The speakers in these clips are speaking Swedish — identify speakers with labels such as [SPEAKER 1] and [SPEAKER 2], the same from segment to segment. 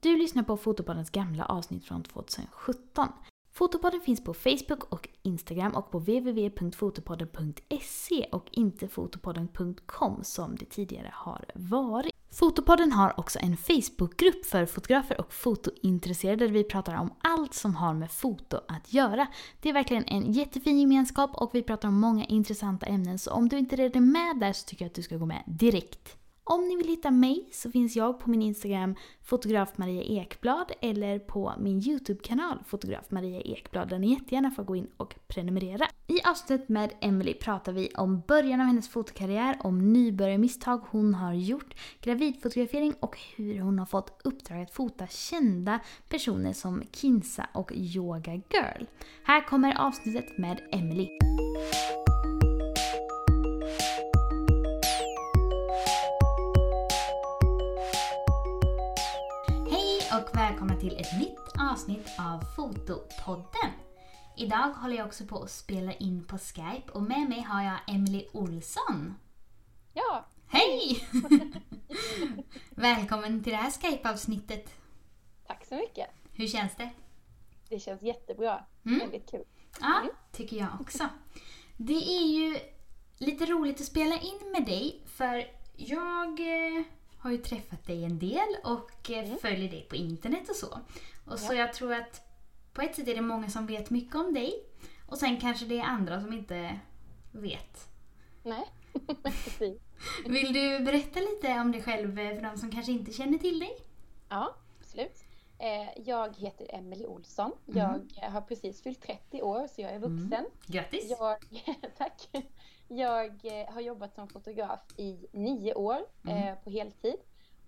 [SPEAKER 1] Du lyssnar på Fotopoddens gamla avsnitt från 2017. Fotopodden finns på Facebook och Instagram och på www.fotopodden.se och inte fotopodden.com som det tidigare har varit. Fotopodden har också en Facebookgrupp för fotografer och fotointresserade där vi pratar om allt som har med foto att göra. Det är verkligen en jättefin gemenskap och vi pratar om många intressanta ämnen så om du inte redan är med där så tycker jag att du ska gå med direkt. Om ni vill hitta mig så finns jag på min Instagram fotograf Maria Ekblad eller på min YouTube-kanal fotograf Maria Ekblad där ni jättegärna får gå in och prenumerera. I avsnittet med Emily pratar vi om början av hennes fotokarriär, om nybörjarmisstag hon har gjort, gravidfotografering och hur hon har fått uppdrag att fota kända personer som Kinsa och Yoga Girl. Här kommer avsnittet med Emily. Till ett nytt avsnitt av Fotopodden. Idag håller jag också på att spela in på Skype och med mig har jag Emily Olsson.
[SPEAKER 2] Ja,
[SPEAKER 1] Hej! Välkommen till det här Skype-avsnittet.
[SPEAKER 2] tack så mycket.
[SPEAKER 1] Hur känns det?
[SPEAKER 2] Det känns jättebra.
[SPEAKER 1] Mm.
[SPEAKER 2] Väldigt kul.
[SPEAKER 1] Ja,
[SPEAKER 2] Mm.
[SPEAKER 1] tycker jag också. Det är ju lite roligt att spela in med dig för jag eh, har ju träffat dig en del och eh,
[SPEAKER 2] Mm.
[SPEAKER 1] följer dig på internet och så. Och så
[SPEAKER 2] Ja.
[SPEAKER 1] jag tror att på ett sätt är det många som vet mycket om dig och sen kanske det är andra som inte vet.
[SPEAKER 2] Nej, precis.
[SPEAKER 1] Vill du berätta lite om dig själv eh, för de som kanske inte känner till dig?
[SPEAKER 2] Ja, absolut. Eh, Jag heter Emily Olsson.
[SPEAKER 1] Mm.
[SPEAKER 2] Jag har precis fyllt 30 år så jag är vuxen.
[SPEAKER 1] Grattis!
[SPEAKER 2] Jag, tack. Jag eh, har jobbat som fotograf i nio år
[SPEAKER 1] Mm.
[SPEAKER 2] eh, på heltid.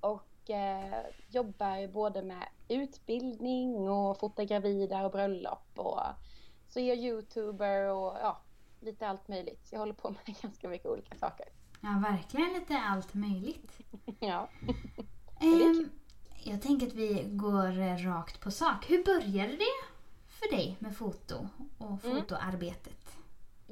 [SPEAKER 2] Och eh, jobbar både med utbildning och fotar gravida och bröllop. Och så är jag youtuber och ja, lite allt möjligt. Jag håller på med ganska mycket olika saker.
[SPEAKER 1] Ja, verkligen lite allt möjligt.
[SPEAKER 2] Ja. Kul.
[SPEAKER 1] jag tänker att vi går eh, rakt på sak. Hur började det för dig med foto och
[SPEAKER 2] Mm.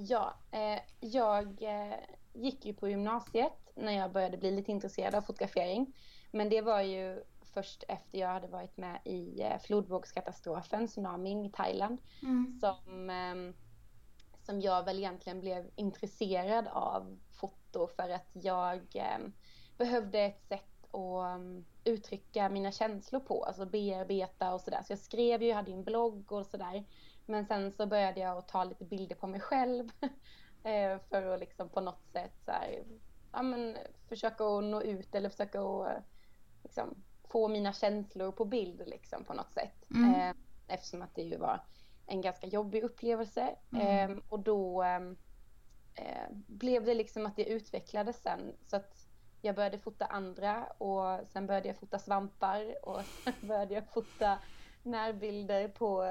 [SPEAKER 2] Ja, eh, jag eh, gick ju på gymnasiet när jag började bli lite intresserad av fotografering. Men det var ju först efter jag hade varit med i eh, flodvågskatastrofen, tsunamin i Thailand,
[SPEAKER 1] Mm.
[SPEAKER 2] som, ehm, som jag väl egentligen blev intresserad av foto för att jag ehm, behövde ett sätt att ehm, uttrycka mina känslor på, alltså bearbeta och sådär. Så jag skrev ju, jag hade en blogg och sådär. Men sen så började jag att ta lite bilder på mig själv eh, för att liksom på något sätt så här, ja, men, försöka att nå ut eller försöka att eh, liksom, få mina känslor på bild liksom, på något sätt.
[SPEAKER 1] Mm.
[SPEAKER 2] Eh, eftersom att det ju var en ganska jobbig upplevelse.
[SPEAKER 1] Mm.
[SPEAKER 2] Eh, och då ehm, eh, blev det liksom att det utvecklades sen. Så att jag började fota andra och sen började jag fota svampar och sen började jag fota närbilder på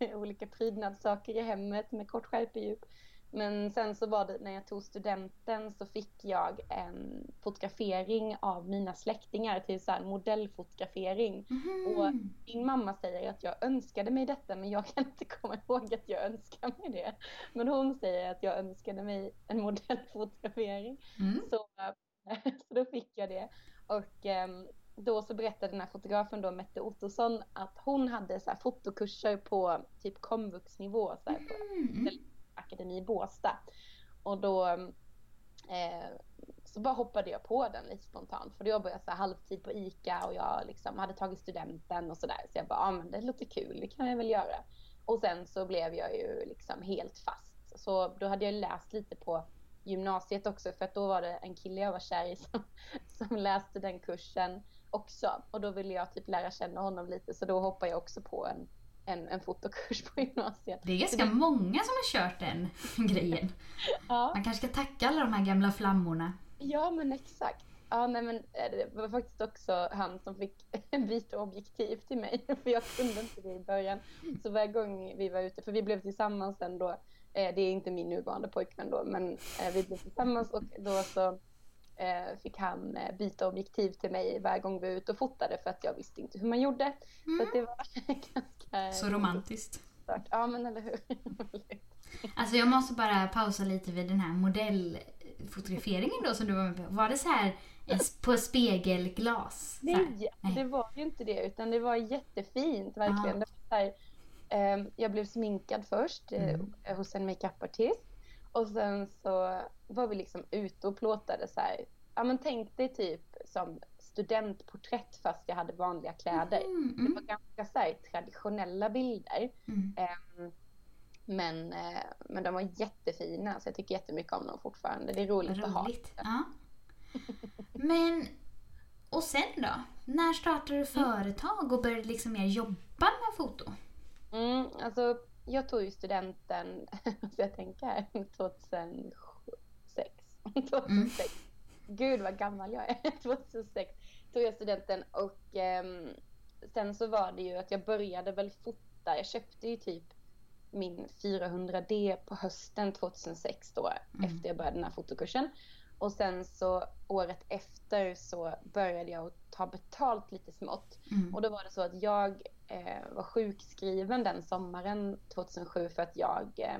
[SPEAKER 2] eh, olika prydnadssaker i hemmet med kort skärpedjup. Men sen så var det när jag tog studenten så fick jag en fotografering av mina släktingar till så modellfotografering. Och
[SPEAKER 1] Mhm.
[SPEAKER 2] min mamma säger att jag önskade mig detta men jag kan inte komma ihåg att jag önskade mig det. Men hon säger att jag önskade mig en modellfotografering.
[SPEAKER 1] Mm.
[SPEAKER 2] Så, så då fick jag det. Och ehm, då så berättade den här fotografen då, Mette Ottosson, att hon hade så här fotokurser på typ komvuxnivå så här, på
[SPEAKER 1] Mm.
[SPEAKER 2] Akademi i Båstad. Och då eh, så bara hoppade jag på den lite spontant. För då jobbade jag så här halvtid på ICA och jag liksom hade tagit studenten och sådär. Så jag bara, ja men det låter kul, det kan jag väl göra. Och sen så blev jag ju liksom helt fast. Så då hade jag läst lite på gymnasiet också för att då var det en kille jag var kär i som, som läste den kursen också. Och då ville jag typ lära känna honom lite så då hoppade jag också på en, en, en fotokurs på gymnasiet.
[SPEAKER 1] Det är ganska många som har kört den grejen.
[SPEAKER 2] Ja.
[SPEAKER 1] Man kanske ska tacka alla de här gamla flammorna.
[SPEAKER 2] Ja men exakt. Ja nej men eh, det var faktiskt också han som fick byta objektiv till mig för jag kunde inte det i början. Så varje gång vi var ute, för vi blev tillsammans sen då, eh, det är inte min nuvarande pojkvän då, men eh, vi blev tillsammans och då så fick han eh, byta objektiv till mig varje gång vi var ute och fotade för att jag visste inte hur man gjorde. Så att det var ganska...
[SPEAKER 1] Så romantiskt.
[SPEAKER 2] Ja men eller hur.
[SPEAKER 1] Alltså jag måste bara pausa lite vid den här modellfotograferingen då som du var med på. Var det så här På spegelglas. så.
[SPEAKER 2] Nej,
[SPEAKER 1] Nej.
[SPEAKER 2] det var ju inte det utan det var jättefint verkligen. Det var så här, ehm, jag blev sminkad först eh,
[SPEAKER 1] Mm.
[SPEAKER 2] hos en makeupartist och sen så var vi liksom ute och plåtade så här. Ja men tänk dig typ som studentporträtt fast jag hade vanliga kläder.
[SPEAKER 1] Mm,
[SPEAKER 2] Det var
[SPEAKER 1] mm,
[SPEAKER 2] ganska så här, traditionella bilder.
[SPEAKER 1] mm.
[SPEAKER 2] Ehm, men, eh, men de var jättefina så jag tycker jättemycket om dem fortfarande. Det är roligt att ha.
[SPEAKER 1] Roligt. Ja. Men, och sen då? När startade du företag och började liksom mer jobba med foto?
[SPEAKER 2] Mm, alltså, jag tog ju studenten, så jag tänker här, 2006. 2006. Gud vad gammal jag är. 2006 tog jag studenten och ehm, sen så var det ju att jag började väl fota. Jag köpte ju typ min 400D på hösten 2006 då
[SPEAKER 1] Mm.
[SPEAKER 2] efter jag började den här fotokursen. Och sen så året efter så började jag ta betalt lite smått.
[SPEAKER 1] Mm.
[SPEAKER 2] Och då var det så att jag eh, var sjukskriven den sommaren 2007 för att jag, eh,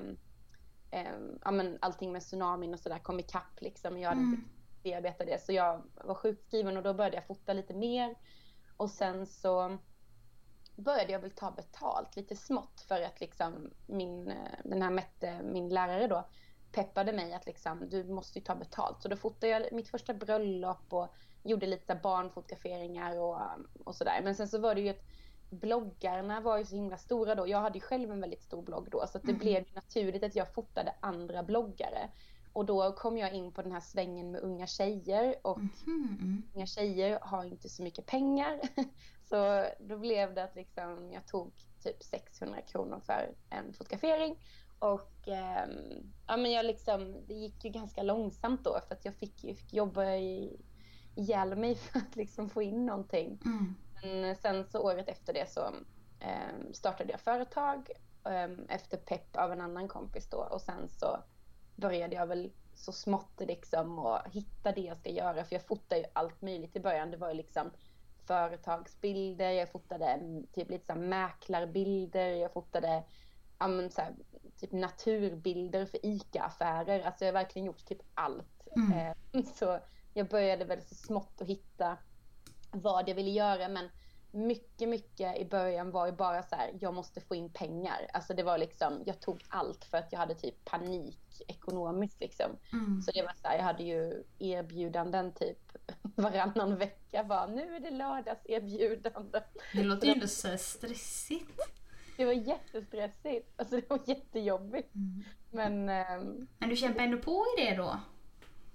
[SPEAKER 2] eh, ja men allting med tsunamin och sådär kom ikapp liksom. Jag hade inte
[SPEAKER 1] Mm.
[SPEAKER 2] bearbetat det så jag var sjukskriven och då började jag fota lite mer. Och sen så började jag väl ta betalt lite smått för att liksom min, eh, den här Mette, min lärare då, peppade mig att liksom, du måste ju ta betalt. Så då fotade jag mitt första bröllop och gjorde lite barnfotograferingar och, och sådär. Men sen så var det ju att bloggarna var ju så himla stora då. Jag hade ju själv en väldigt stor blogg då så det
[SPEAKER 1] Mhm.
[SPEAKER 2] blev naturligt att jag fotade andra bloggare. Och då kom jag in på den här svängen med unga tjejer och
[SPEAKER 1] mm.
[SPEAKER 2] unga tjejer har inte så mycket pengar. Så då blev det att liksom jag tog typ 600 kronor för en fotografering. Och ehm, ja, men jag liksom, det gick ju ganska långsamt då för att jag fick, fick jobba i, ihjäl mig för att liksom få in någonting.
[SPEAKER 1] Mm.
[SPEAKER 2] Men sen så året efter det så ehm, startade jag företag ehm, efter pepp av en annan kompis då och sen så började jag väl så smått liksom och hitta det jag ska göra för jag fotade ju allt möjligt i början. Det var ju liksom företagsbilder, jag fotade mm, typ lite så mäklarbilder, jag fotade ja, men så här, typ naturbilder för ICA-affärer. Alltså jag har verkligen gjort typ allt.
[SPEAKER 1] Mm.
[SPEAKER 2] Eh, Så jag började väl så smått att hitta vad jag ville göra men mycket, mycket i början var ju bara så här, jag måste få in pengar. Alltså det var liksom, jag tog allt för att jag hade typ panik ekonomiskt liksom.
[SPEAKER 1] Mm.
[SPEAKER 2] Så det var så här, jag hade ju erbjudanden typ varannan vecka bara, nu är det lördagserbjudande.
[SPEAKER 1] Det låter ju ändå så stressigt.
[SPEAKER 2] Det var jättestressigt, alltså det var jättejobbigt.
[SPEAKER 1] Mm.
[SPEAKER 2] Men, ehm,
[SPEAKER 1] Men du kämpade ändå på i det då?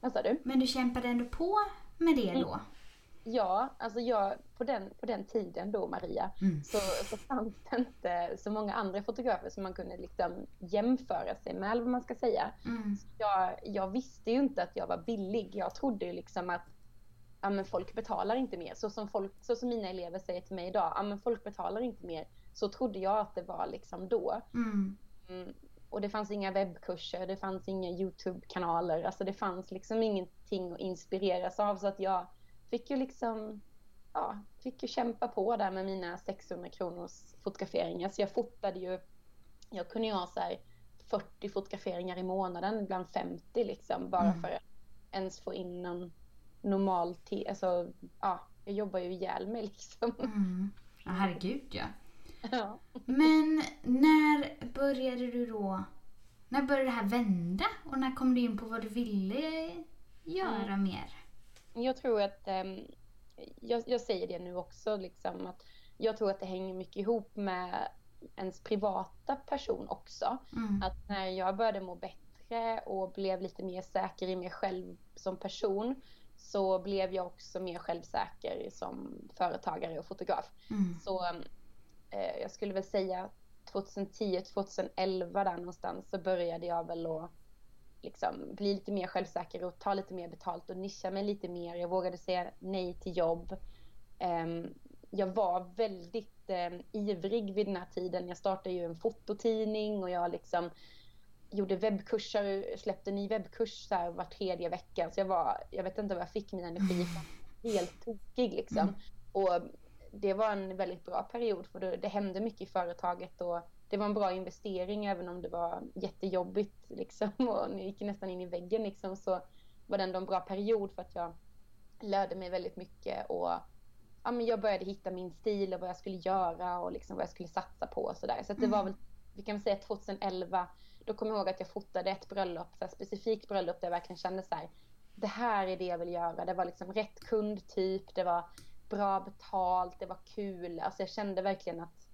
[SPEAKER 2] vad sa du?
[SPEAKER 1] Men du kämpade ändå på med det då?
[SPEAKER 2] Ja, alltså jag, på den, på den tiden då Maria,
[SPEAKER 1] Mm.
[SPEAKER 2] så, så fanns det inte så många andra fotografer som man kunde liksom jämföra sig med, eller vad man ska säga.
[SPEAKER 1] Mm.
[SPEAKER 2] Jag, jag visste ju inte att jag var billig. Jag trodde ju liksom att ja, men folk betalar inte mer. Så som, folk, så som mina elever säger till mig idag, ja, men folk betalar inte mer. Så trodde jag att det var liksom då.
[SPEAKER 1] Mm.
[SPEAKER 2] Mm, och det fanns inga webbkurser, det fanns inga Youtube-kanaler. Alltså det fanns liksom ingenting att inspireras av. Så att jag fick ju liksom, ja, fick ju kämpa på där med mina 600 kronors fotograferingar. Så jag fotade ju, jag kunde ju ha så här 40 fotograferingar i månaden, ibland 50 liksom. Bara
[SPEAKER 1] Mm.
[SPEAKER 2] för att ens få in någon normal tid. Alltså, ja, jag jobbar ju ihjäl mig liksom.
[SPEAKER 1] Mm. Ja, herregud ja.
[SPEAKER 2] Ja.
[SPEAKER 1] Men när började du då... När började det här vända? Och när kom du in på vad du ville göra mer?
[SPEAKER 2] Jag tror att, ehm, jag, jag säger det nu också, liksom, att jag tror att det hänger mycket ihop med ens privata person också.
[SPEAKER 1] Mm.
[SPEAKER 2] Att när jag började må bättre och blev lite mer säker i mig själv som person så blev jag också mer självsäker som företagare och fotograf.
[SPEAKER 1] Mm.
[SPEAKER 2] Så eh, jag skulle väl säga 2010-2011 där någonstans så började jag väl att liksom bli lite mer självsäker och ta lite mer betalt och nischa mig lite mer. Jag vågade säga nej till jobb. Ehm, jag var väldigt eh, ivrig vid den här tiden. Jag startade ju en fototidning och jag liksom gjorde webbkurser, släppte ny webbkurs så här var tredje vecka. Så jag var, jag vet inte var jag fick min energi. Helt tokig liksom.
[SPEAKER 1] Mm.
[SPEAKER 2] Och det var en väldigt bra period för det, det hände mycket i företaget och det var en bra investering även om det var jättejobbigt liksom och ni gick nästan in i väggen liksom så var det ändå en bra period för att jag lärde mig väldigt mycket och ja, men jag började hitta min stil och vad jag skulle göra och liksom vad jag skulle satsa på och sådär. Så, att det
[SPEAKER 1] Mm.
[SPEAKER 2] var väl, vi kan väl säga 2011, då kommer jag ihåg att jag fotade ett bröllop, så här, specifikt bröllop där jag verkligen kände så här, det här är det jag vill göra. Det var liksom rätt kundtyp, det var bra betalt, det var kul. Alltså jag kände verkligen att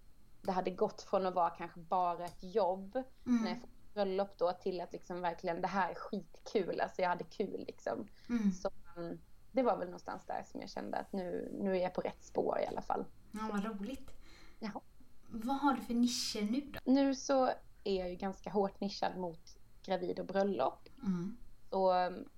[SPEAKER 2] det hade gått från att vara kanske bara ett jobb när jag
[SPEAKER 1] Mm.
[SPEAKER 2] fotade bröllop då till att liksom verkligen det här är skitkul. Alltså jag hade kul liksom.
[SPEAKER 1] Mm.
[SPEAKER 2] Så mm, det var väl någonstans där som jag kände att nu, nu är jag på rätt spår i alla fall.
[SPEAKER 1] Ja, vad roligt.
[SPEAKER 2] Jaha.
[SPEAKER 1] Vad har du för nischer nu då?
[SPEAKER 2] Nu så är jag ju ganska hårt nischad mot gravid och bröllop.
[SPEAKER 1] Mm.
[SPEAKER 2] Så mm,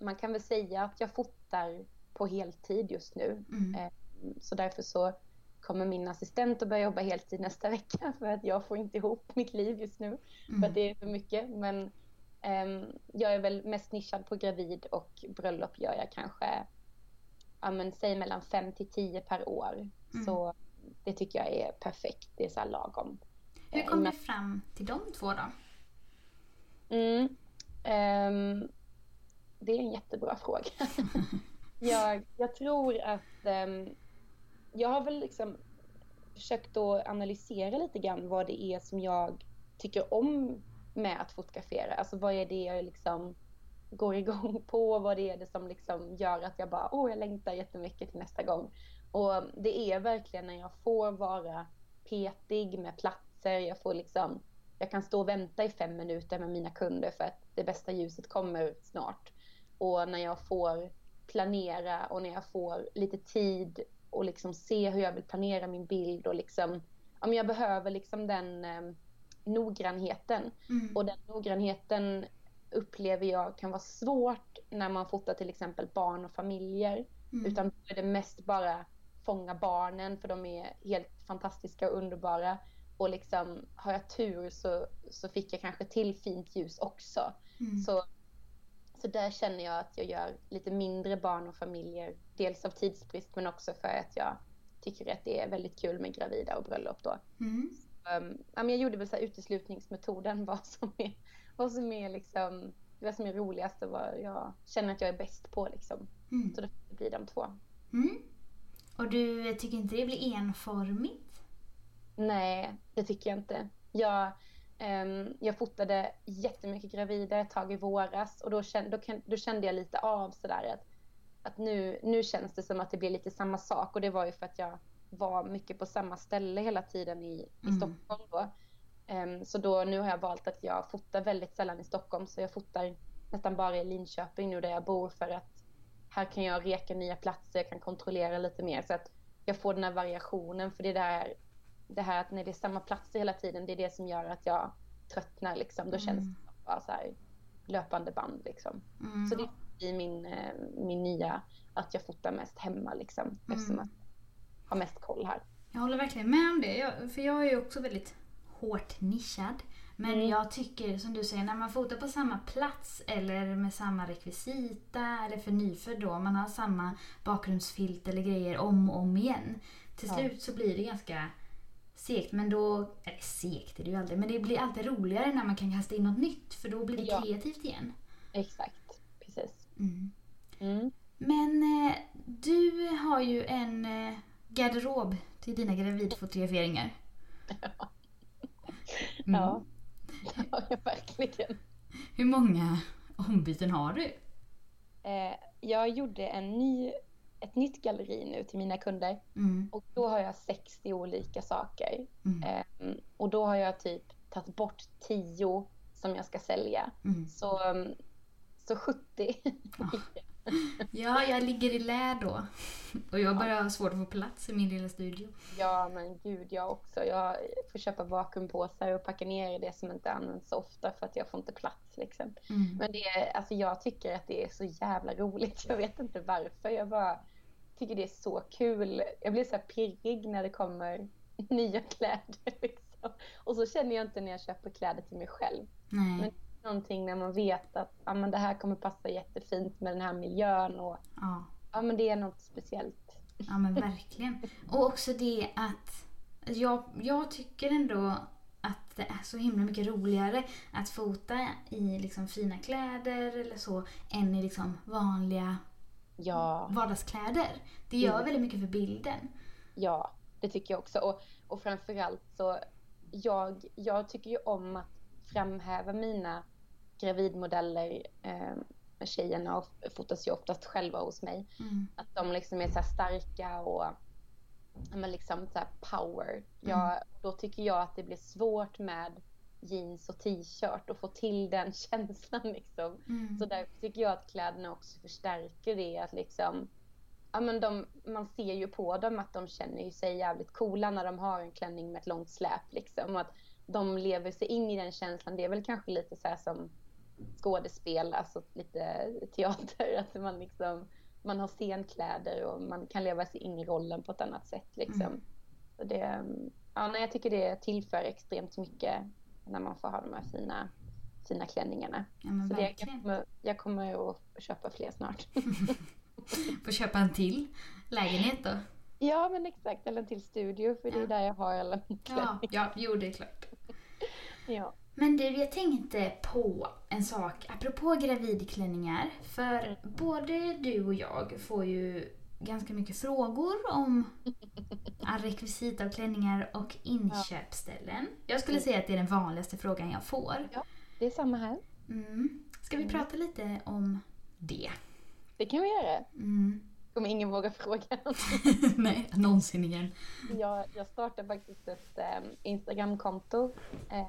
[SPEAKER 2] man kan väl säga att jag fotar på heltid just nu.
[SPEAKER 1] Mm.
[SPEAKER 2] Eh, Så därför så kommer min assistent att börja jobba heltid nästa vecka för att jag får inte ihop mitt liv just nu. För att
[SPEAKER 1] Mm.
[SPEAKER 2] det är för mycket. Men ehm, jag är väl mest nischad på gravid och bröllop gör jag kanske, ja men säg mellan fem till tio per år.
[SPEAKER 1] Mm.
[SPEAKER 2] Så det tycker jag är perfekt. Det är så här lagom.
[SPEAKER 1] Hur
[SPEAKER 2] Eh,
[SPEAKER 1] kom du fram till de två då?
[SPEAKER 2] Mm. Ehm, det är en jättebra fråga. jag, jag tror att ehm, jag har väl liksom försökt att analysera lite grann vad det är som jag tycker om med att fotografera. Alltså vad är det jag liksom går igång på? Vad är det som liksom gör att jag bara, åh jag längtar jättemycket till nästa gång. Och det är verkligen när jag får vara petig med platser, jag får liksom jag kan stå och vänta i fem minuter med mina kunder för att det bästa ljuset kommer snart. Och när jag får planera och när jag får lite tid och liksom se hur jag vill planera min bild och liksom, ja, men jag behöver liksom den eh, noggrannheten.
[SPEAKER 1] Mm.
[SPEAKER 2] Och den noggrannheten upplever jag kan vara svårt när man fotar till exempel barn och familjer.
[SPEAKER 1] Mm.
[SPEAKER 2] Utan då är det mest bara fånga barnen för de är helt fantastiska och underbara. Och liksom, har jag tur så, så fick jag kanske till fint ljus också.
[SPEAKER 1] Mm.
[SPEAKER 2] Så, så där känner jag att jag gör lite mindre barn och familjer. Dels av tidsbrist men också för att jag tycker att det är väldigt kul med gravida och bröllop då.
[SPEAKER 1] Mm.
[SPEAKER 2] Um, ja, men jag gjorde väl så här uteslutningsmetoden, vad som är, vad som är liksom, vad som är roligast och vad jag känner att jag är bäst på liksom.
[SPEAKER 1] Mm.
[SPEAKER 2] Så det blir de två.
[SPEAKER 1] Mm. Och du tycker inte det blir enformigt?
[SPEAKER 2] Nej, det tycker jag inte. Jag, jag fotade jättemycket gravida ett tag i våras och då kände, då, då kände jag lite av sådär att, att nu, nu känns det som att det blir lite samma sak och det var ju för att jag var mycket på samma ställe hela tiden i, i
[SPEAKER 1] Mm.
[SPEAKER 2] Stockholm då. Ehm, så då nu har jag valt att jag fotar väldigt sällan i Stockholm så jag fotar nästan bara i Linköping nu där jag bor för att här kan jag reka nya platser, jag kan kontrollera lite mer så att jag får den här variationen för det där det här att när det är samma platser hela tiden, det är det som gör att jag tröttnar liksom. Då känns
[SPEAKER 1] Mm.
[SPEAKER 2] det som bara så här löpande band liksom.
[SPEAKER 1] Mm.
[SPEAKER 2] Så det blir min, eh, min nya, att jag fotar mest hemma liksom. Eftersom
[SPEAKER 1] Mm.
[SPEAKER 2] jag har mest koll här.
[SPEAKER 1] Jag håller verkligen med om det. Jag, för jag är ju också väldigt hårt nischad. Men
[SPEAKER 2] Mm.
[SPEAKER 1] jag tycker som du säger, när man fotar på samma plats eller med samma rekvisita eller för nyfödd då, man har samma bakgrundsfilt eller grejer om och om igen. Till
[SPEAKER 2] Ja.
[SPEAKER 1] slut så blir det ganska segt. Men då, eller segt är det ju aldrig, men det blir alltid roligare när man kan kasta in något nytt för då blir det
[SPEAKER 2] Ja.
[SPEAKER 1] kreativt igen.
[SPEAKER 2] Exakt, precis.
[SPEAKER 1] Mm.
[SPEAKER 2] Mm.
[SPEAKER 1] Men eh, du har ju en eh, garderob till dina gravidfotograferingar. Mm.
[SPEAKER 2] Ja. ja, verkligen.
[SPEAKER 1] Hur många ombyten har du?
[SPEAKER 2] Eh, jag gjorde en ny, ett nytt galleri nu till mina kunder
[SPEAKER 1] Mm.
[SPEAKER 2] och då har jag 60 olika saker.
[SPEAKER 1] Mm.
[SPEAKER 2] Ehm, och då har jag typ tagit bort 10 som jag ska sälja.
[SPEAKER 1] Mm.
[SPEAKER 2] Så, um, så 70.
[SPEAKER 1] Ja, jag ligger i lä då. Och jag börjar ha svårt att få plats i min lilla studio.
[SPEAKER 2] ja men gud jag också. Jag får köpa vakuumpåsar och packa ner det som inte används så ofta för att jag får inte plats liksom.
[SPEAKER 1] Mm.
[SPEAKER 2] Men det är, alltså jag tycker att det är så jävla roligt. Jag vet inte varför. Jag bara tycker det är så kul. Jag blir så här pirrig när det kommer nya kläder. Liksom. Och så känner jag inte när jag köper kläder till mig själv.
[SPEAKER 1] Nej.
[SPEAKER 2] Men- Någonting när man vet att ja, men det här kommer passa jättefint med den här miljön. Och,
[SPEAKER 1] Ja.
[SPEAKER 2] ja, men det är något speciellt.
[SPEAKER 1] ja, men verkligen. Och också det att jag, jag tycker ändå att det är så himla mycket roligare att fota i liksom fina kläder eller så än i liksom vanliga
[SPEAKER 2] Ja.
[SPEAKER 1] vardagskläder. Det gör
[SPEAKER 2] Mm.
[SPEAKER 1] väldigt mycket för bilden.
[SPEAKER 2] Ja, det tycker jag också. Och, och framförallt så, jag, jag tycker ju om att framhäva mina gravidmodeller. Eh, tjejerna och fotas ju oftast själva hos mig.
[SPEAKER 1] Mm.
[SPEAKER 2] Att de liksom är så starka och men liksom så power. Jag, Då tycker jag att det blir svårt med jeans och t-shirt och få till den känslan liksom.
[SPEAKER 1] Mm.
[SPEAKER 2] Så därför tycker jag att kläderna också förstärker det. Att liksom, ja, men de, man ser ju på dem att de känner sig jävligt coola när de har en klänning med ett långt släp. Liksom. Att de lever sig in i den känslan. Det är väl kanske lite så här som skådespel, alltså lite teater. Att man, liksom, man har scenkläder och man kan leva sig in i rollen på ett annat sätt. Liksom.
[SPEAKER 1] Mm.
[SPEAKER 2] Så det, ja, nej, jag tycker det tillför extremt mycket när man får ha de här fina, fina klänningarna.
[SPEAKER 1] Ja
[SPEAKER 2] Så det, jag, kommer, jag kommer att köpa fler snart.
[SPEAKER 1] Får köpa en till lägenhet då.
[SPEAKER 2] Ja men exakt, eller till studio för det är
[SPEAKER 1] Ja.
[SPEAKER 2] där jag har alla
[SPEAKER 1] Ja, ja, jo det är klart.
[SPEAKER 2] Ja.
[SPEAKER 1] Men du, jag tänkte på en sak apropå gravidklänningar. För
[SPEAKER 2] Mm.
[SPEAKER 1] både du och jag får ju ganska mycket frågor om all rekvisit av klänningar och inköpsställen. Jag skulle säga att det är den vanligaste frågan jag får.
[SPEAKER 2] Det är samma här.
[SPEAKER 1] Mm. Ska vi
[SPEAKER 2] Mm.
[SPEAKER 1] prata lite om det?
[SPEAKER 2] Det kan vi göra.
[SPEAKER 1] Mm.
[SPEAKER 2] Kommer ingen våga fråga.
[SPEAKER 1] Nej, någonsin igen.
[SPEAKER 2] jag, jag startade faktiskt ett eh, Instagramkonto eh,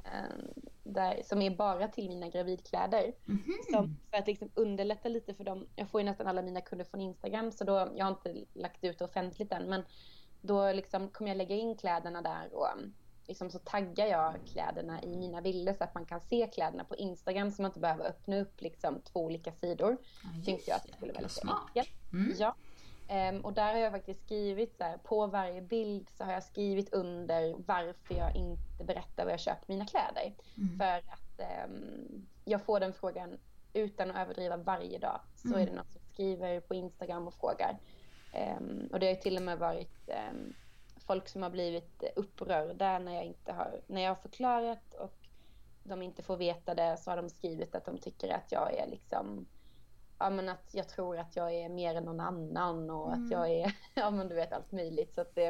[SPEAKER 2] där, som är bara till mina gravidkläder.
[SPEAKER 1] Mhm.
[SPEAKER 2] Som, för att liksom underlätta lite för dem. Jag får ju nästan alla mina kunder från Instagram så då, jag har inte lagt ut det offentligt än men då liksom kommer jag lägga in kläderna där och liksom så taggar jag kläderna i mina bilder så att man kan se kläderna på Instagram så man inte behöver öppna upp liksom två olika sidor.
[SPEAKER 1] Ja,
[SPEAKER 2] Tänkte
[SPEAKER 1] just
[SPEAKER 2] jag att det skulle vara lite
[SPEAKER 1] smart.
[SPEAKER 2] enkelt.
[SPEAKER 1] Mm.
[SPEAKER 2] Ja. Ehm, och där har jag faktiskt skrivit så här, på varje bild så har jag skrivit under varför jag inte berättar var jag köper mina kläder.
[SPEAKER 1] Mm.
[SPEAKER 2] För att ehm, jag får den frågan utan att överdriva varje dag. Så
[SPEAKER 1] Mm.
[SPEAKER 2] är det någon som skriver på Instagram och frågar. Ehm, och det har ju till och med varit folk som har blivit upprörda när jag inte har, när jag har förklarat och de inte får veta det så har de skrivit att de tycker att jag är liksom Ja men att jag tror att jag är mer än någon annan och
[SPEAKER 1] Mm.
[SPEAKER 2] att jag är, ja men du vet allt möjligt så att det,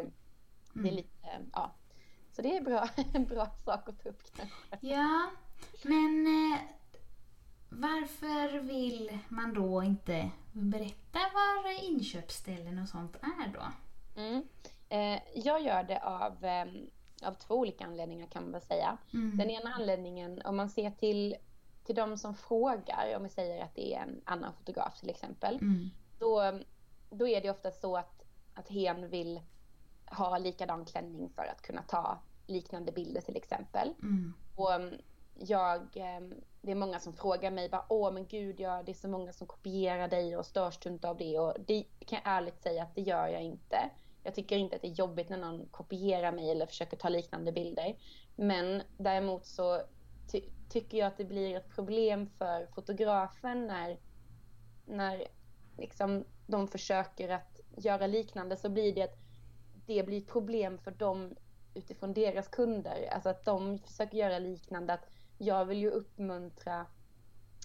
[SPEAKER 2] det är
[SPEAKER 1] Mm.
[SPEAKER 2] lite, ja. Så det är bra, en bra sak att ta upp kanske.
[SPEAKER 1] Ja, men eh, varför vill man då inte berätta var inköpsställen och sånt är då?
[SPEAKER 2] Mm. Eh, jag gör det av, eh, av två olika anledningar kan man väl säga.
[SPEAKER 1] Mm.
[SPEAKER 2] Den ena anledningen, om man ser till, till de som frågar, om vi säger att det är en annan fotograf till exempel,
[SPEAKER 1] Mm.
[SPEAKER 2] då, då är det ofta så att, att hen vill ha likadan klänning för att kunna ta liknande bilder till exempel.
[SPEAKER 1] Mm.
[SPEAKER 2] Och um, jag, um, det är många som frågar mig bara, åh men gud, ja, det är så många som kopierar dig och störs du inte av det? Och det kan jag ärligt säga att det gör jag inte. Jag tycker inte att det är jobbigt när någon kopierar mig eller försöker ta liknande bilder. Men däremot så tycker jag att det blir ett problem för fotografen när, när liksom de försöker att göra liknande så blir det att det blir ett problem för dem utifrån deras kunder. Alltså att de försöker göra liknande. Att jag vill ju uppmuntra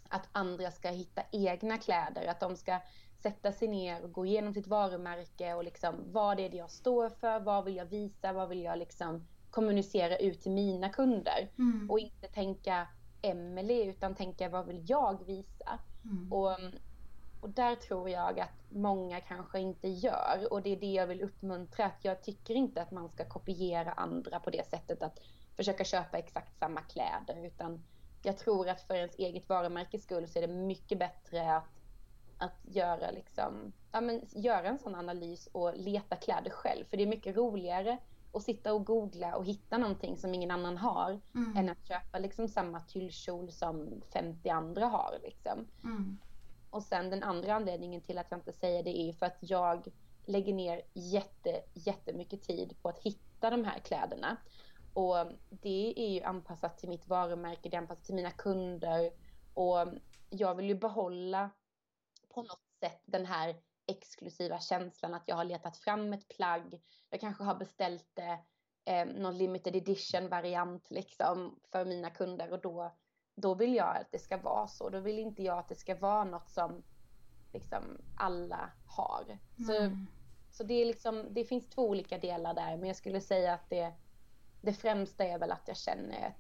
[SPEAKER 2] att andra ska hitta egna kläder. Att de ska sätta sig ner och gå igenom sitt varumärke och liksom vad är det jag står för? Vad vill jag visa? Vad vill jag liksom kommunicera ut till mina kunder?
[SPEAKER 1] Mm.
[SPEAKER 2] Och inte tänka Emelie utan tänka vad vill jag visa?
[SPEAKER 1] Mm.
[SPEAKER 2] Och, och där tror jag att många kanske inte gör. Och det är det jag vill uppmuntra. Att jag tycker inte att man ska kopiera andra på det sättet att försöka köpa exakt samma kläder. Utan jag tror att för ens eget varumärkes skull så är det mycket bättre att, att göra, liksom, ja, men, göra en sån analys och leta kläder själv. För det är mycket roligare att sitta och googla och hitta någonting som ingen annan har
[SPEAKER 1] Mm.
[SPEAKER 2] än att köpa liksom samma tyllkjol som 50 andra har. Liksom.
[SPEAKER 1] Mm.
[SPEAKER 2] Och sen den andra anledningen till att jag inte säger det är för att jag lägger ner jätte, jättemycket tid på att hitta de här kläderna. Och det är ju anpassat till mitt varumärke, det är anpassat till mina kunder. Och jag vill ju behålla på något sätt den här exklusiva känslan att jag har letat fram ett plagg. Jag kanske har beställt det, eh, någon limited edition variant liksom för mina kunder och då, då vill jag att det ska vara så. Då vill inte jag att det ska vara något som liksom alla har. Så,
[SPEAKER 1] Mm.
[SPEAKER 2] så det, är liksom, det finns två olika delar där men jag skulle säga att det, det främsta är väl att jag känner att,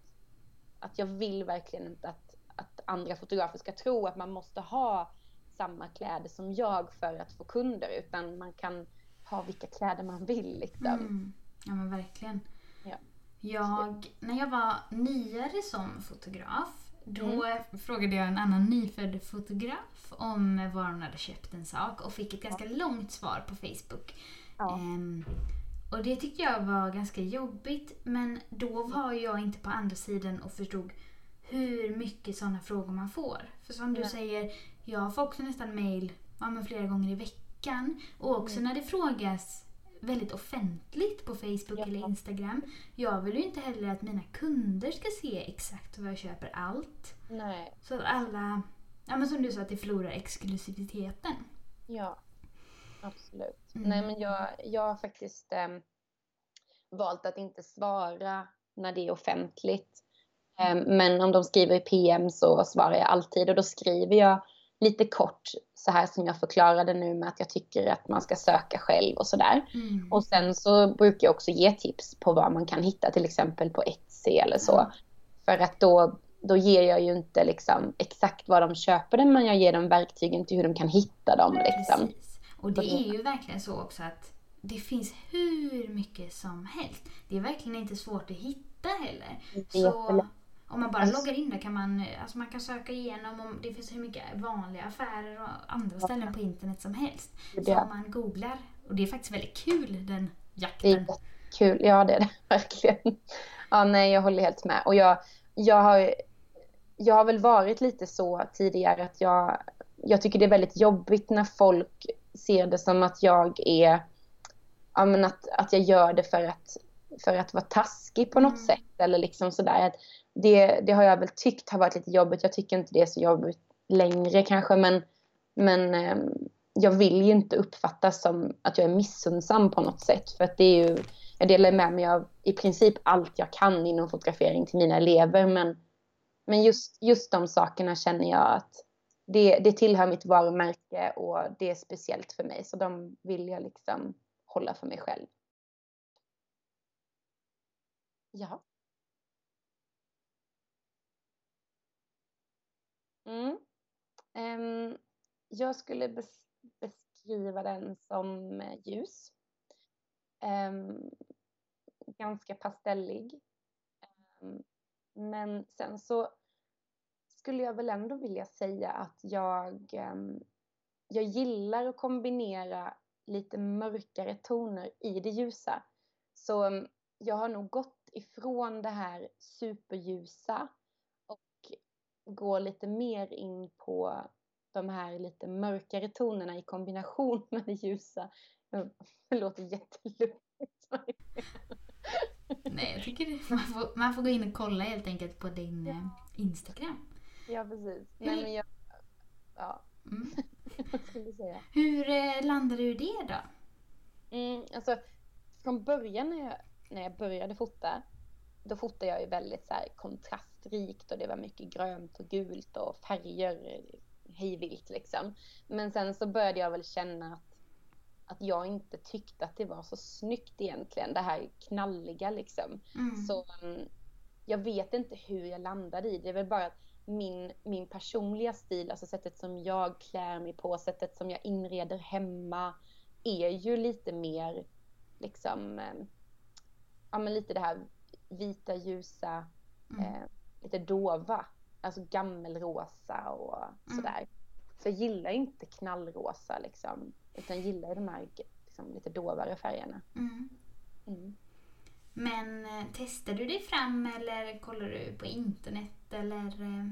[SPEAKER 2] att jag vill verkligen inte att, att andra fotografer ska tro att man måste ha samma kläder som jag för att få kunder utan man kan ha vilka kläder man vill. Liksom.
[SPEAKER 1] Mm. Ja men verkligen.
[SPEAKER 2] Ja.
[SPEAKER 1] Jag, när jag var nyare som fotograf då
[SPEAKER 2] Mm.
[SPEAKER 1] frågade jag en annan nyfödd fotograf om var hon hade köpt en sak och fick ett ganska långt svar på Facebook.
[SPEAKER 2] Ja.
[SPEAKER 1] Ehm, och det tyckte jag var ganska jobbigt men då var jag inte på andra sidan och förstod hur mycket sådana frågor man får. För som du
[SPEAKER 2] Nej.
[SPEAKER 1] säger, jag får också nästan mail ja, men flera gånger i veckan. Och också
[SPEAKER 2] Mm.
[SPEAKER 1] när det frågas väldigt offentligt på Facebook
[SPEAKER 2] Ja.
[SPEAKER 1] eller Instagram. Jag vill ju inte heller att mina kunder ska se exakt vad jag köper allt.
[SPEAKER 2] Nej,
[SPEAKER 1] Så att alla, ja men som du sa, att det förlorar exklusiviteten.
[SPEAKER 2] ja. Absolut.
[SPEAKER 1] Mm.
[SPEAKER 2] Nej men jag, jag har faktiskt ehm, valt att inte svara när det är offentligt. Ehm, men om de skriver i PM så svarar jag alltid och då skriver jag lite kort så här som jag förklarade nu med att jag tycker att man ska söka själv och sådär.
[SPEAKER 1] Mm.
[SPEAKER 2] Och sen så brukar jag också ge tips på vad man kan hitta till exempel på Etsy eller så.
[SPEAKER 1] Ja.
[SPEAKER 2] För att då, då ger jag ju inte liksom exakt vad de köper det men jag ger dem verktygen till hur de kan hitta dem. Liksom.
[SPEAKER 1] Precis. Och det är ju verkligen så också att det finns hur mycket som helst. Det är verkligen inte svårt att hitta heller.
[SPEAKER 2] Det är
[SPEAKER 1] Så. Om man bara
[SPEAKER 2] Alltså-
[SPEAKER 1] loggar in där kan man, alltså man kan söka igenom om det finns hur mycket vanliga affärer och andra ställen på internet som helst. Så om man googlar, och det är faktiskt väldigt kul den
[SPEAKER 2] Det är
[SPEAKER 1] jakten.
[SPEAKER 2] kul, ja det är det verkligen. Ja nej jag håller helt med. Och jag, jag, har, jag har väl varit lite så tidigare att jag, jag tycker det är väldigt jobbigt när folk ser det som att jag är, ja men att, att jag gör det för att, för att vara taskig på något
[SPEAKER 1] Mm.
[SPEAKER 2] sätt eller liksom sådär. Att det, det har jag väl tyckt har varit lite jobbigt. Jag tycker inte det är så jobbigt längre kanske men, men ehm, jag vill ju inte uppfattas som att jag är missunnsam på något sätt. För att det är ju, jag delar med mig av i princip allt jag kan inom fotografering till mina elever. Men, men just, just de sakerna känner jag att det, det tillhör mitt varumärke och det är speciellt för mig. Så de vill jag liksom hålla för mig själv. Ja. Mm. Um, jag skulle bes- beskriva den som eh, ljus. Um, ganska pastellig. Um, men sen så skulle jag väl ändå vilja säga att jag, jag gillar att kombinera lite mörkare toner i det ljusa. Så jag har nog gått ifrån det här superljusa går lite mer in på de här lite mörkare tonerna i kombination med det ljusa. Det låter jättelumpigt.
[SPEAKER 1] Nej, jag tycker det, man, får, man får gå in och kolla helt enkelt på din eh, Instagram.
[SPEAKER 2] Ja, precis. Nej, men jag... Ja,
[SPEAKER 1] Mm.
[SPEAKER 2] vad skulle jag säga?
[SPEAKER 1] Hur eh, landade du i det då?
[SPEAKER 2] Mm, alltså, från början när jag, när jag började fota, då fotade jag ju väldigt så här kontrastrikt och det var mycket grönt och gult och färger hejvilt liksom. Men sen så började jag väl känna att, att jag inte tyckte att det var så snyggt egentligen, det här knalliga liksom.
[SPEAKER 1] Mm.
[SPEAKER 2] Så mm, jag vet inte hur jag landade i det. Det är väl bara att min, min personliga stil, alltså sättet som jag klär mig på, sättet som jag inreder hemma är ju lite mer liksom, eh, ja men lite det här vita, ljusa,
[SPEAKER 1] Mm.
[SPEAKER 2] eh, lite dova, alltså gammelrosa och
[SPEAKER 1] Mm.
[SPEAKER 2] sådär. Så jag gillar inte knallrosa liksom, utan gillar de här liksom, lite dovare färgerna.
[SPEAKER 1] Mm.
[SPEAKER 2] Mm.
[SPEAKER 1] Men eh, testar du dig fram eller kollar du på internet eller? eh,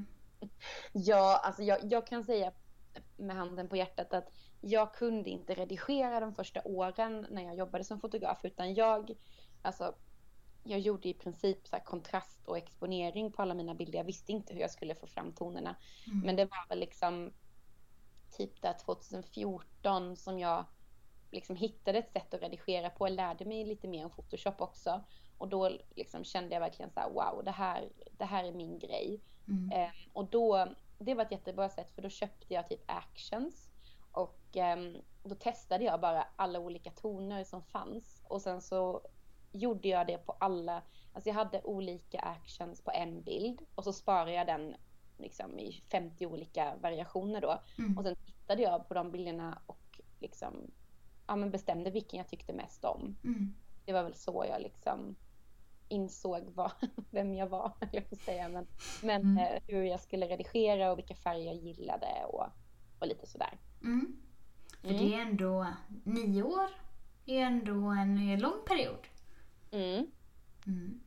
[SPEAKER 2] Ja, alltså jag, jag kan säga med handen på hjärtat att jag kunde inte redigera de första åren när jag jobbade som fotograf utan jag, alltså, jag gjorde i princip så kontrast och exponering på alla mina bilder. Jag visste inte hur jag skulle få fram tonerna.
[SPEAKER 1] Mm.
[SPEAKER 2] Men det var väl liksom typ där 2014 som jag liksom hittade ett sätt att redigera på. Jag lärde mig lite mer om Photoshop också. Och då liksom kände jag verkligen så här, wow, det här, det här är min grej.
[SPEAKER 1] Mm.
[SPEAKER 2] Eh, och då, det var ett jättebra sätt för då köpte jag typ actions. Och eh, då testade jag bara alla olika toner som fanns. Och sen så gjorde jag det på alla, alltså jag hade olika actions på en bild. Och så sparade jag den liksom i 50 olika variationer då.
[SPEAKER 1] Mm.
[SPEAKER 2] Och sen tittade jag på de bilderna och liksom, ja, men bestämde vilken jag tyckte mest om.
[SPEAKER 1] Mm.
[SPEAKER 2] Det var väl så jag liksom insåg vad, vem jag var, jag att säga. Men, men
[SPEAKER 1] Mm.
[SPEAKER 2] eh, hur jag skulle redigera och vilka färger jag gillade och, och lite sådär.
[SPEAKER 1] Mm. För
[SPEAKER 2] Mm.
[SPEAKER 1] det är ändå nio år. Det är ändå en lång period.
[SPEAKER 2] Mm.
[SPEAKER 1] Mm.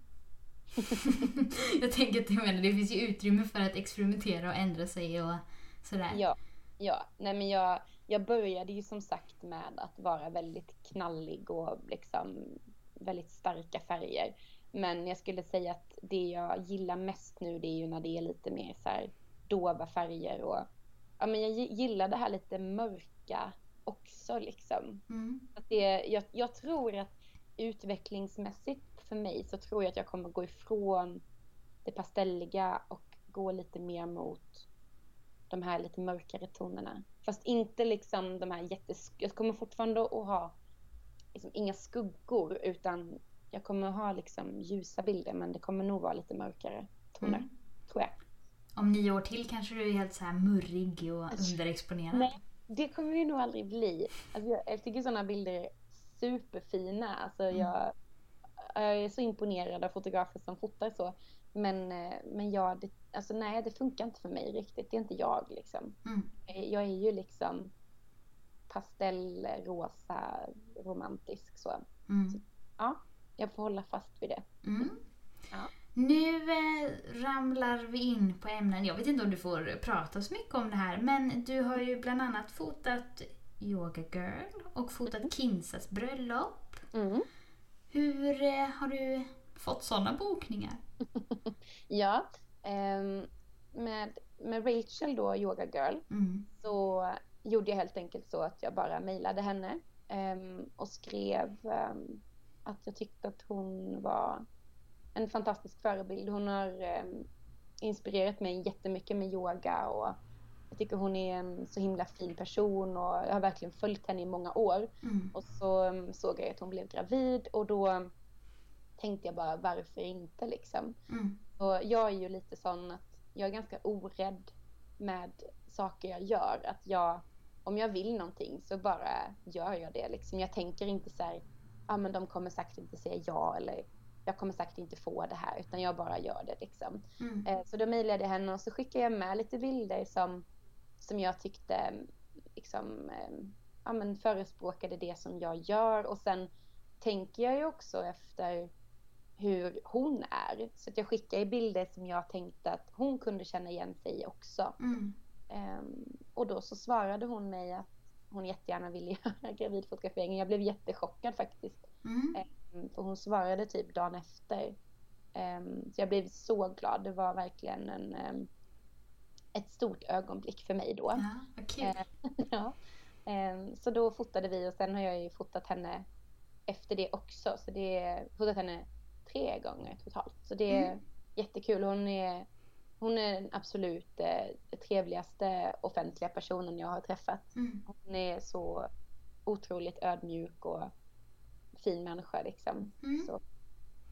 [SPEAKER 1] jag tänker att menar, det finns ju utrymme för att experimentera och ändra sig och sådär.
[SPEAKER 2] Ja, ja. Nej, men jag, jag började ju som sagt med att vara väldigt knallig och liksom väldigt starka färger. Men jag skulle säga att det jag gillar mest nu det är ju när det är lite mer så här dova färger och ja, men jag gi- gillar det här lite mörka också liksom.
[SPEAKER 1] Mm.
[SPEAKER 2] Att det, jag, jag tror att utvecklingsmässigt för mig så tror jag att jag kommer gå ifrån det pastelliga och gå lite mer mot de här lite mörkare tonerna. Fast inte liksom de här jättes... Jag kommer fortfarande att ha liksom inga skuggor utan jag kommer ha liksom ljusa bilder men det kommer nog vara lite mörkare toner.
[SPEAKER 1] Mm.
[SPEAKER 2] Tror jag.
[SPEAKER 1] Om nio år till kanske du är helt så här murrig och underexponerad.
[SPEAKER 2] Nej, det kommer det nog aldrig bli. Alltså jag, jag tycker sådana bilder superfina. Alltså
[SPEAKER 1] Mm.
[SPEAKER 2] jag, jag är så imponerad av fotografer som fotar så. Men, eh, men jag, det, alltså nej, det funkar inte för mig riktigt. Det är inte jag liksom.
[SPEAKER 1] Mm.
[SPEAKER 2] Jag är ju liksom pastellrosa, romantisk så.
[SPEAKER 1] Mm.
[SPEAKER 2] Ja, jag får hålla fast vid det.
[SPEAKER 1] Mm.
[SPEAKER 2] Ja.
[SPEAKER 1] Nu eh, ramlar vi in på ämnen. Jag vet inte om du får prata så mycket om det här men du har ju bland annat fotat Yoga Girl och fotat Kinsas bröllop.
[SPEAKER 2] Mm.
[SPEAKER 1] Hur eh, har du fått sådana bokningar?
[SPEAKER 2] Ja, ehm, med, med Rachel då, Yoga Girl,
[SPEAKER 1] Mm.
[SPEAKER 2] så gjorde jag helt enkelt så att jag bara mejlade henne ehm, och skrev ehm, att jag tyckte att hon var en fantastisk förebild. Hon har ehm, inspirerat mig jättemycket med yoga och jag tycker hon är en så himla fin person och jag har verkligen följt henne i många år.
[SPEAKER 1] Mm.
[SPEAKER 2] Och så um, såg jag att hon blev gravid och då tänkte jag bara varför inte liksom.
[SPEAKER 1] Mm.
[SPEAKER 2] Och jag är ju lite sån att jag är ganska orädd med saker jag gör. Att jag, om jag vill någonting så bara gör jag det liksom. Jag tänker inte så här, ah, men de kommer säkert inte säga ja eller jag kommer säkert inte få det här utan jag bara gör det liksom.
[SPEAKER 1] Mm.
[SPEAKER 2] Eh, Så då mejlade jag henne och så skickade jag med lite bilder som, som jag tyckte liksom, eh, ja, men förespråkade det som jag gör. Och sen tänker jag ju också efter hur hon är. Så att jag skickar ju bilder som jag tänkte att hon kunde känna igen sig i också.
[SPEAKER 1] Mm.
[SPEAKER 2] Ehm, och då så svarade hon mig att hon jättegärna ville göra gravidfotograferingen. Jag blev jättechockad faktiskt.
[SPEAKER 1] Mm.
[SPEAKER 2] Mm, För hon svarade typ dagen efter. Ehm, Så jag blev så glad. Det var verkligen en, ett stort ögonblick för mig då.
[SPEAKER 1] Ja, kul.
[SPEAKER 2] Eh, ja. Ehm, Så då fotade vi och sen har jag ju fotat henne efter det också. Så det är fotat henne tre gånger totalt. Så det är
[SPEAKER 1] Mm.
[SPEAKER 2] jättekul. Hon är, hon är den absolut eh, trevligaste offentliga personen jag har träffat.
[SPEAKER 1] Mm.
[SPEAKER 2] Hon är så otroligt ödmjuk och fin människa liksom.
[SPEAKER 1] Mm.
[SPEAKER 2] Så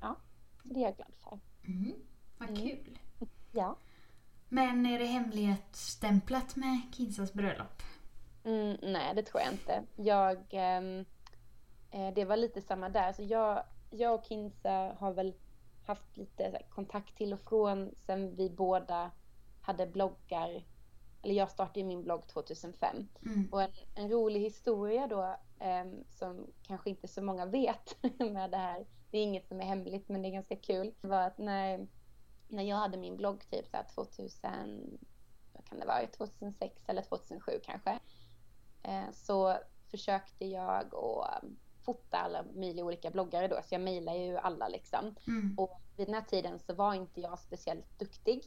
[SPEAKER 2] ja, så det är jag glad för.
[SPEAKER 1] Mm. Vad
[SPEAKER 2] Mm.
[SPEAKER 1] kul.
[SPEAKER 2] Ja.
[SPEAKER 1] Men är det hemlighetsstämplat med Kinsas bröllop?
[SPEAKER 2] Mm, nej, det tror jag inte. Jag, ehm, eh, det var lite samma där. Så jag, jag och Kinsa har väl haft lite kontakt till och från sen vi båda hade bloggar. Eller jag startade min blogg 2005.
[SPEAKER 1] Mm.
[SPEAKER 2] Och en, en rolig historia då ehm, som kanske inte så många vet med det här. Det är inget som är hemligt men det är ganska kul. var att när, när jag hade min blogg typ så här 2000, vad kan det vara, 2006 eller 2007 kanske. Eh, så försökte jag att um, fota alla möjliga olika bloggare då. Så jag mejlar ju alla liksom.
[SPEAKER 1] Mm.
[SPEAKER 2] Och vid den här tiden så var inte jag speciellt duktig.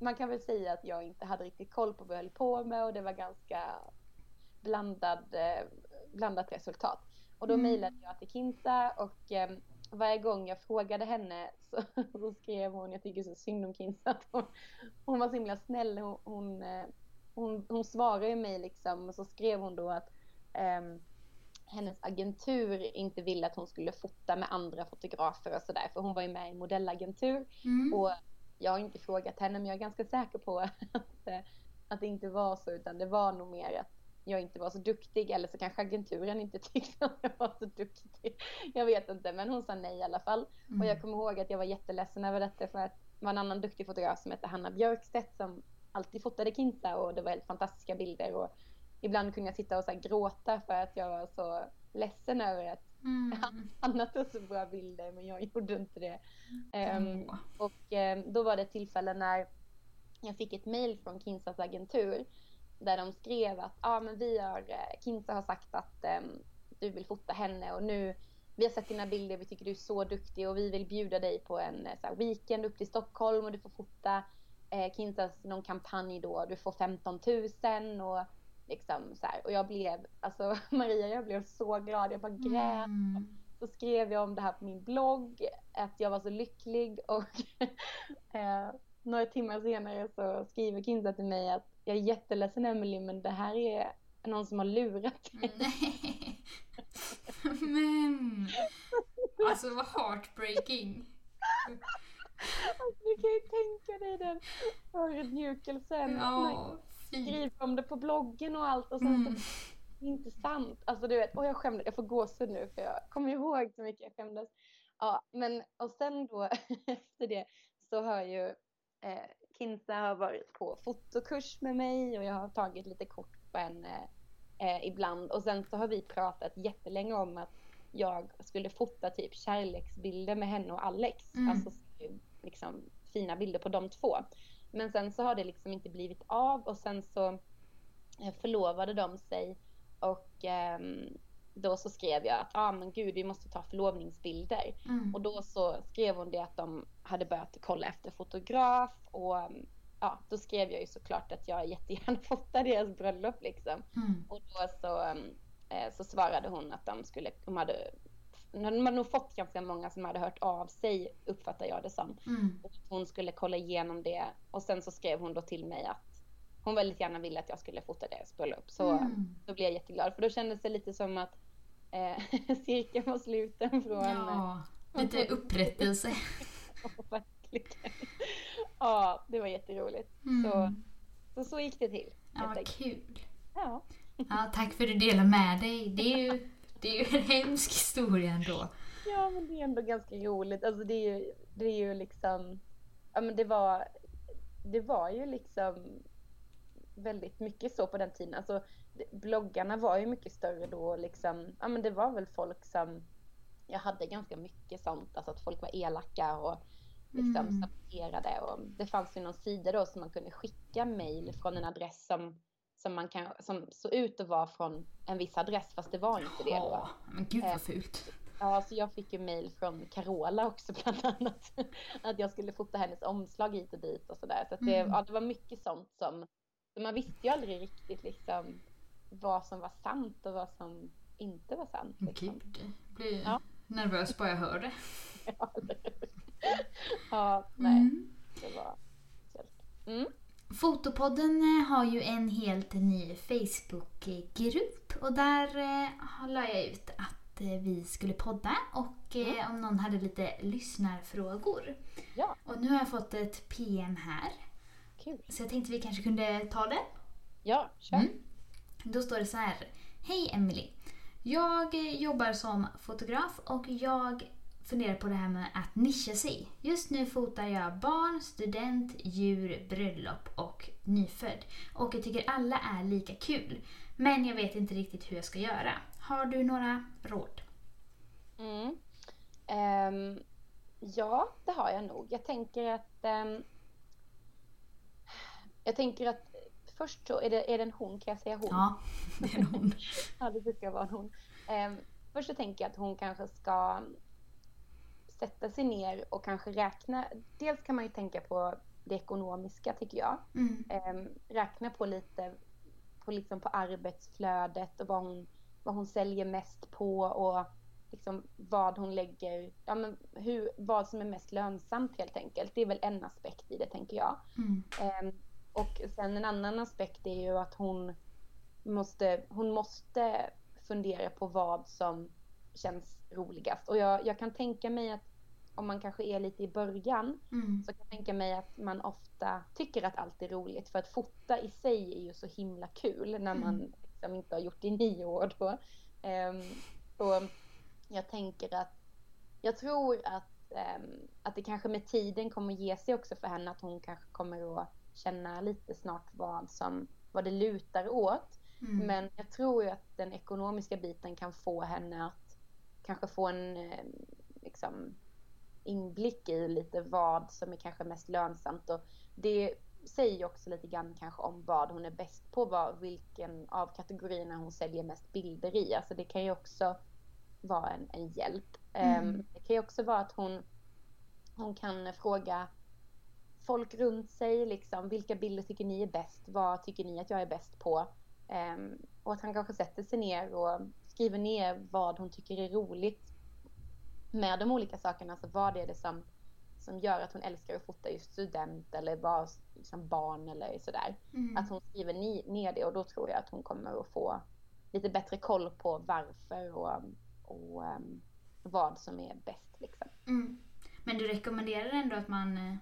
[SPEAKER 2] Man kan väl säga att jag inte hade riktigt koll på vad jag höll på med och det var ganska blandad, eh, blandat resultat. Och då
[SPEAKER 1] Mm.
[SPEAKER 2] mejlade jag till Kinsa och eh, varje gång jag frågade henne så, så skrev hon, jag tycker så synd om Kinsa, att hon, hon var så himla snäll. Hon, hon, eh, hon, hon svarade ju mig liksom och så skrev hon då att um, hennes agentur inte ville att hon skulle fota med andra fotografer och sådär för hon var ju med i modellagentur mm. och jag har inte frågat henne men jag är ganska säker på att, att det inte var så utan det var nog mer att jag inte var så duktig eller så kanske agenturen inte tyckte att jag var så duktig. Jag vet inte men hon sa nej i alla fall. Mm. Och jag kommer ihåg att jag var jätteledsen över detta för att det var en annan duktig fotograf som hette Hanna Björkstedt som alltid fotade Kinsa och det var helt fantastiska bilder och ibland kunde jag sitta och så gråta för att jag var så ledsen över att mm. Hanna tog så bra bilder men jag gjorde inte det. Mm. Um, och um, då var det ett tillfälle när jag fick ett mail från Kinsas agentur där de skrev att ah, men vi har, eh, Kinsa har sagt att um, du vill fota henne och nu vi har sett dina bilder, vi tycker du är så duktig och vi vill bjuda dig på en så här, weekend upp till Stockholm och du får fota eh, Kinsas någon kampanj då, du får 15 000 och liksom så här. Och jag blev, alltså Maria, jag blev så glad, jag bara grät. Mm. Så skrev jag om det här på min blogg, att jag var så lycklig och eh, några timmar senare så skriver Kinsa till mig att jag är jätteledsen Emily men det här är någon som har lurat
[SPEAKER 1] dig. Nej. men! Alltså vad heartbreaking.
[SPEAKER 2] Alltså, du kan ju tänka dig den förödmjukelsen. Ja, skriver om det på bloggen och allt och sen mm. så inte sant. Alltså du vet, och jag skämdes, jag får gåshud nu för jag kommer ihåg så mycket jag skämdes. Ja, men och sen då efter det så har ju eh, Kinsa har varit på fotokurs med mig och jag har tagit lite kort på henne eh, ibland och sen så har vi pratat jättelänge om att jag skulle fota typ kärleksbilder med henne och Alex. Mm. Alltså liksom fina bilder på de två. Men sen så har det liksom inte blivit av och sen så eh, förlovade de sig och eh, då så skrev jag att ah, men gud vi måste ta förlovningsbilder. Mm. Och då så skrev hon det att de hade börjat kolla efter fotograf och ja, då skrev jag ju såklart att jag jättegärna fotar deras bröllop liksom. Mm. Och då så, eh, så svarade hon att de skulle, de hade de hade nog fått ganska många som hade hört av sig uppfattar jag det som. Mm. Och hon skulle kolla igenom det och sen så skrev hon då till mig att hon väldigt gärna ville att jag skulle fota deras bröllop. Så mm. då blev jag jätteglad för då kändes det lite som att eh, cirkeln var sluten från... Ja,
[SPEAKER 1] eh, lite upprättelse.
[SPEAKER 2] Ja, det var jätteroligt. Mm. Så, så, så gick det till.
[SPEAKER 1] Ja, vad kul. Ja. ja. Tack för att du delade med dig. Det är ju det är ju en hemsk historia ändå.
[SPEAKER 2] Ja, men det är ändå ganska roligt. Alltså det är ju, det är ju liksom... Ja, men det var, det var ju liksom väldigt mycket så på den tiden. Alltså, bloggarna var ju mycket större då. Liksom, ja, men det var väl folk som... Jag hade ganska mycket sånt. Alltså att folk var elaka och liksom mm. saboterade. Och det fanns ju någon sida då som man kunde skicka mail från en adress som som, man kan, som såg ut att vara från en viss adress fast det var inte det då.
[SPEAKER 1] Men gud vad eh, fult.
[SPEAKER 2] Ja, så jag fick ju mail från Carola också bland annat. Att jag skulle fota hennes omslag hit och dit och sådär. Så, så det, mm. ja, det var mycket sånt som, så man visste ju aldrig riktigt liksom vad som var sant och vad som inte var sant.
[SPEAKER 1] Liksom. Gud, jag blir ja. nervös bara jag hör det.
[SPEAKER 2] ja, ja, nej. Mm. Det var. Mm.
[SPEAKER 1] Fotopodden eh, har ju en helt ny Facebookgrupp och där eh, la jag ut att eh, vi skulle podda och mm. om någon hade lite lyssnarfrågor.
[SPEAKER 2] Ja.
[SPEAKER 1] Och nu har jag fått ett PM här.
[SPEAKER 2] Kul.
[SPEAKER 1] Så jag tänkte vi kanske kunde ta det.
[SPEAKER 2] Ja, kör. Mm.
[SPEAKER 1] Då står det så här. Hej Emily. Jag jobbar som fotograf och jag funderar på det här med att nischa sig. Just nu fotar jag barn, student, djur, bröllop och nyfödd. Och jag tycker alla är lika kul. Men jag vet inte riktigt hur jag ska göra. Har du några råd?
[SPEAKER 2] Mm. Um, ja, det har jag nog. Jag tänker att um, jag tänker att först så är det, är det en hon, kan jag säga hon?
[SPEAKER 1] Ja, det är en hon.
[SPEAKER 2] ja, det brukar vara en hon. Um, först så tänker jag att hon kanske ska sätta sig ner och kanske räkna. Dels kan man ju tänka på det ekonomiska tycker jag. Mm. Eh, räkna på lite på, liksom på arbetsflödet och vad hon, vad hon säljer mest på och liksom vad hon lägger, ja men hur, vad som är mest lönsamt helt enkelt. Det är väl en aspekt i det tänker jag. Mm. Eh, Och sen en annan aspekt är ju att hon måste, hon måste fundera på vad som känns roligast. Och jag, jag kan tänka mig att om man kanske är lite i början
[SPEAKER 1] Mm.
[SPEAKER 2] så kan jag tänka mig att man ofta tycker att allt är roligt. För att fota i sig är ju så himla kul när man
[SPEAKER 1] Mm.
[SPEAKER 2] liksom inte har gjort det i nio år då. Ehm, och jag tänker att jag tror att, ehm, att det kanske med tiden kommer ge sig också för henne att hon kanske kommer att känna lite snart vad som vad det lutar åt.
[SPEAKER 1] Mm.
[SPEAKER 2] Men jag tror ju att den ekonomiska biten kan få henne att kanske få en eh, liksom, inblick i lite vad som är kanske mest lönsamt. Och det säger ju också lite grann kanske om vad hon är bäst på, vad, vilken av kategorierna hon säljer mest bilder i. Alltså det kan ju också vara en, en hjälp.
[SPEAKER 1] Mm.
[SPEAKER 2] Ehm, det kan ju också vara att hon, hon kan fråga folk runt sig, liksom, vilka bilder tycker ni är bäst? Vad tycker ni att jag är bäst på? Ehm, och att han kanske sätter sig ner och skriver ner vad hon tycker är roligt med de olika sakerna. Alltså vad är det som, som gör att hon älskar att fota just student eller vad, liksom barn eller sådär.
[SPEAKER 1] Mm.
[SPEAKER 2] Att hon skriver ni, ner det och då tror jag att hon kommer att få lite bättre koll på varför och, och ehm, vad som är bäst. Liksom.
[SPEAKER 1] Mm. Men du rekommenderar ändå att man eh,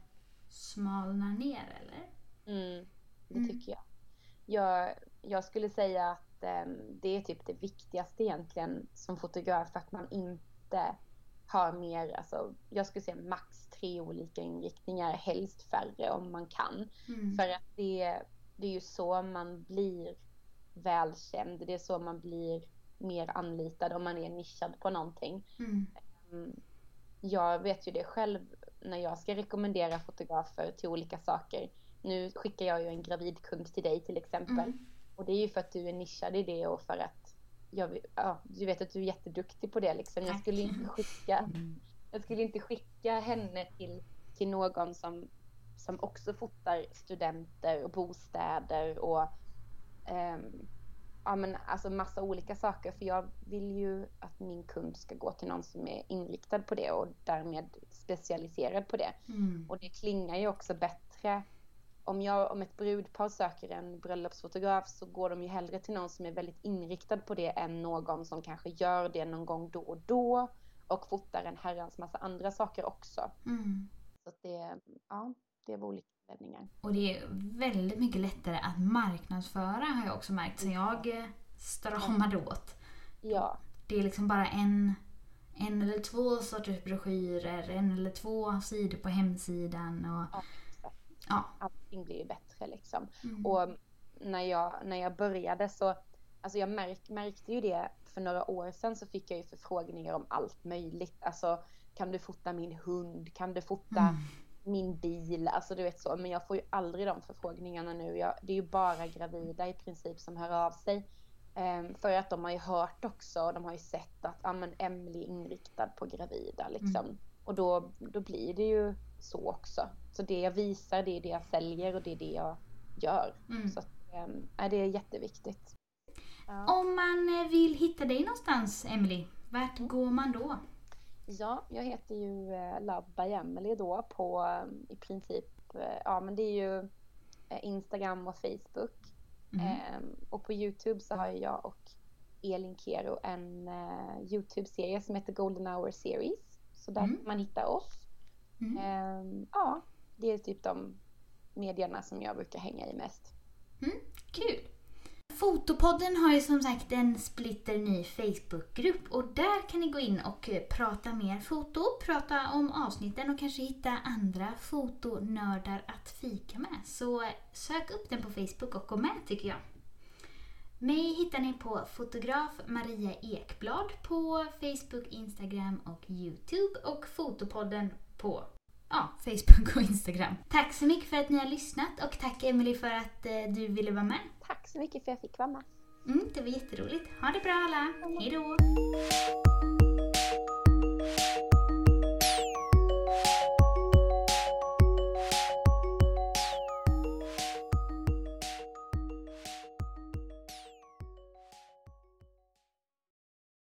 [SPEAKER 1] smalnar ner eller?
[SPEAKER 2] Mm, det
[SPEAKER 1] Mm.
[SPEAKER 2] tycker jag. jag. Jag skulle säga att ehm, det är typ det viktigaste egentligen som fotograf för att man inte har mer, alltså jag skulle säga max tre olika inriktningar, helst färre om man kan.
[SPEAKER 1] Mm.
[SPEAKER 2] För att det, det är ju så man blir välkänd, det är så man blir mer anlitad om man är nischad på någonting.
[SPEAKER 1] Mm.
[SPEAKER 2] Mm, Jag vet ju det själv när jag ska rekommendera fotografer till olika saker. Nu skickar jag ju en gravidkund till dig till exempel.
[SPEAKER 1] Mm.
[SPEAKER 2] Och det är ju för att du är nischad i det och för att jag, ja, du vet att du är jätteduktig på det liksom. Jag skulle inte skicka, jag skulle inte skicka henne till, till någon som, som också fotar studenter och bostäder och ehm, ja, men alltså massa olika saker. För jag vill ju att min kund ska gå till någon som är inriktad på det och därmed specialiserad på det.
[SPEAKER 1] Mm.
[SPEAKER 2] Och det klingar ju också bättre. Om, jag, om ett brudpar söker en bröllopsfotograf så går de ju hellre till någon som är väldigt inriktad på det än någon som kanske gör det någon gång då och då och fotar en herrans massa andra saker också.
[SPEAKER 1] Mm.
[SPEAKER 2] Så det, ja, det var olika anledningar.
[SPEAKER 1] Och det är väldigt mycket lättare att marknadsföra har jag också märkt sen jag eh, stramade åt.
[SPEAKER 2] Ja,
[SPEAKER 1] Det är liksom bara en, en eller två sorters broschyrer, en eller två sidor på hemsidan. Och,
[SPEAKER 2] Ja,
[SPEAKER 1] ja.
[SPEAKER 2] allting blir ju bättre liksom.
[SPEAKER 1] Mm.
[SPEAKER 2] Och när jag, när jag började så, alltså jag märk, märkte ju det för några år sedan så fick jag ju förfrågningar om allt möjligt. Alltså kan du fota min hund? Kan du fota
[SPEAKER 1] Mm.
[SPEAKER 2] Min bil? Alltså du vet så. Men jag får ju aldrig de förfrågningarna nu. Jag, det är ju bara gravida i princip som hör av sig. Ehm, för att de har ju hört också och de har ju sett att ah, men Emily är inriktad på gravida liksom. Och då, då blir det ju så också. Så det jag visar det är det jag säljer och det är det jag gör.
[SPEAKER 1] Mm.
[SPEAKER 2] Så att, ja, det är jätteviktigt. Ja.
[SPEAKER 1] Om man eh, vill hitta dig någonstans, Emily, vart går man då?
[SPEAKER 2] Ja, jag heter ju eh, by Emily då på eh, i princip, eh, ja men det är ju eh, Instagram och Facebook.
[SPEAKER 1] Mm.
[SPEAKER 2] Och på Youtube så har jag och Elin Kero en Youtube-serie som heter Golden Hour Series. Så där
[SPEAKER 1] Mm.
[SPEAKER 2] kan man hitta oss.
[SPEAKER 1] Mm.
[SPEAKER 2] Ja, det är typ de medierna som jag brukar hänga i mest.
[SPEAKER 1] Kul! Fotopodden har ju som sagt en splitter ny Facebookgrupp och där kan ni gå in och eh, prata mer foto, prata om avsnitten och kanske hitta andra fotonördar att fika med. Så eh, sök upp den på Facebook och gå med tycker jag. Mig hittar ni på fotograf Maria Ekblad på Facebook, Instagram och Youtube och Fotopodden på ja, Facebook och Instagram. Tack så mycket för att ni har lyssnat och tack Emily för att eh, du ville vara med.
[SPEAKER 2] Tack så mycket för att jag fick vara med.
[SPEAKER 1] Mm, det var jätteroligt. Ha det bra alla. Hej då!